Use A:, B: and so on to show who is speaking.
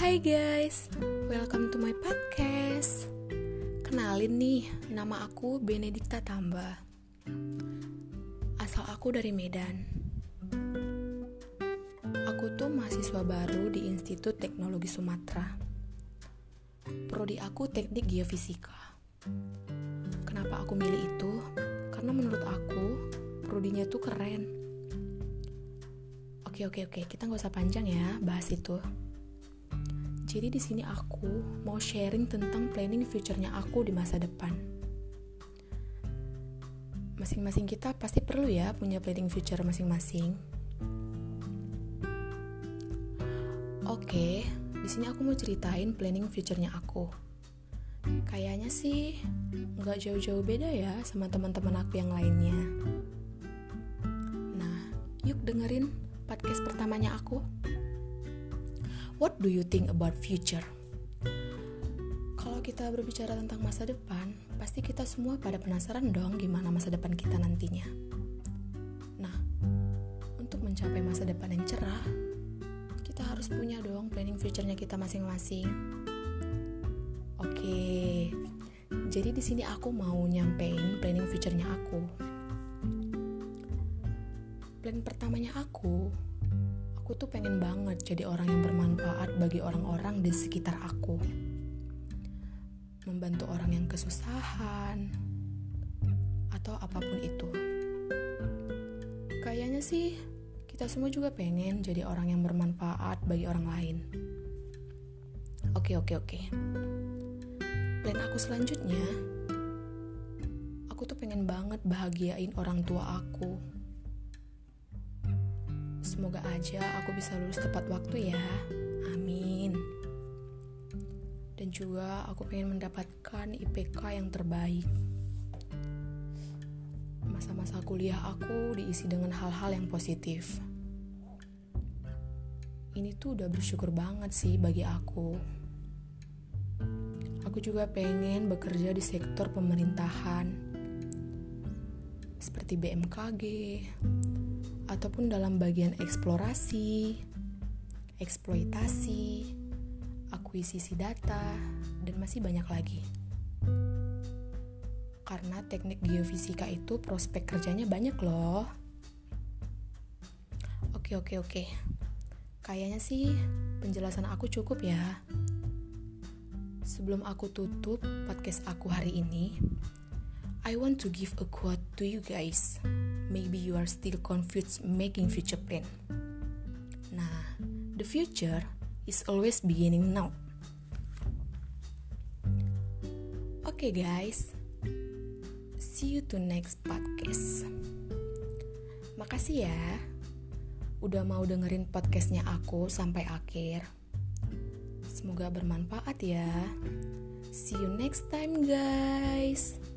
A: guys, welcome to my podcast. Kenalin nih, nama aku Benedikta Tamba. Asal aku dari Medan. Aku tuh mahasiswa baru di Institut Teknologi Sumatera. Prodi aku Teknik Geofisika. Kenapa aku milih itu? Karena menurut aku, prodinya tuh keren. Oke oke oke, kita nggak usah panjang ya bahas itu. Jadi di sini aku mau sharing tentang planning future-nya aku di masa depan. Masing-masing kita pasti perlu ya punya planning future masing-masing. Oke, di sini aku mau ceritain planning future-nya aku. Kayaknya sih nggak jauh-jauh beda ya sama teman-teman aku yang lainnya. Nah, yuk dengerin podcast pertamanya aku. What do you think about future? Kalau kita berbicara tentang masa depan, pasti kita semua pada penasaran dong gimana masa depan kita nantinya. Nah, untuk mencapai masa depan yang cerah, kita harus punya dong planning future-nya kita masing-masing. Oke, jadi di sini aku mau nyampein planning future-nya aku. Plan pertamanya aku aku tuh pengen banget jadi orang yang bermanfaat bagi orang-orang di sekitar aku. Membantu orang yang kesusahan, atau apa pun itu. Kayaknya sih kita semua juga pengen jadi orang yang bermanfaat bagi orang lain. Oke, oke, oke. Plan aku selanjutnya, aku tuh pengen banget bahagiain orang tua aku Semoga aja aku bisa lulus tepat waktu ya. Amin. Dan juga aku pengen mendapatkan IPK yang terbaik. Masa-masa kuliah aku diisi dengan hal-hal yang positif. Ini tuh udah bersyukur banget sih bagi aku. Aku juga pengen bekerja di sektor pemerintahan. Seperti BMKG, ataupun dalam bagian eksplorasi, eksploitasi, akuisisi data, dan masih banyak lagi. Karena teknik geofisika itu prospek kerjanya banyak loh. Oke, oke, oke. Kayaknya sih penjelasan aku cukup ya. Sebelum aku tutup podcast aku hari ini, I want to give a quote to you guys maybe you are still confused making future plan. Nah, the future is always beginning now. Oke okay guys, see you to next podcast. Makasih ya, udah mau dengerin podcastnya aku sampai akhir. Semoga bermanfaat ya. See you next time guys.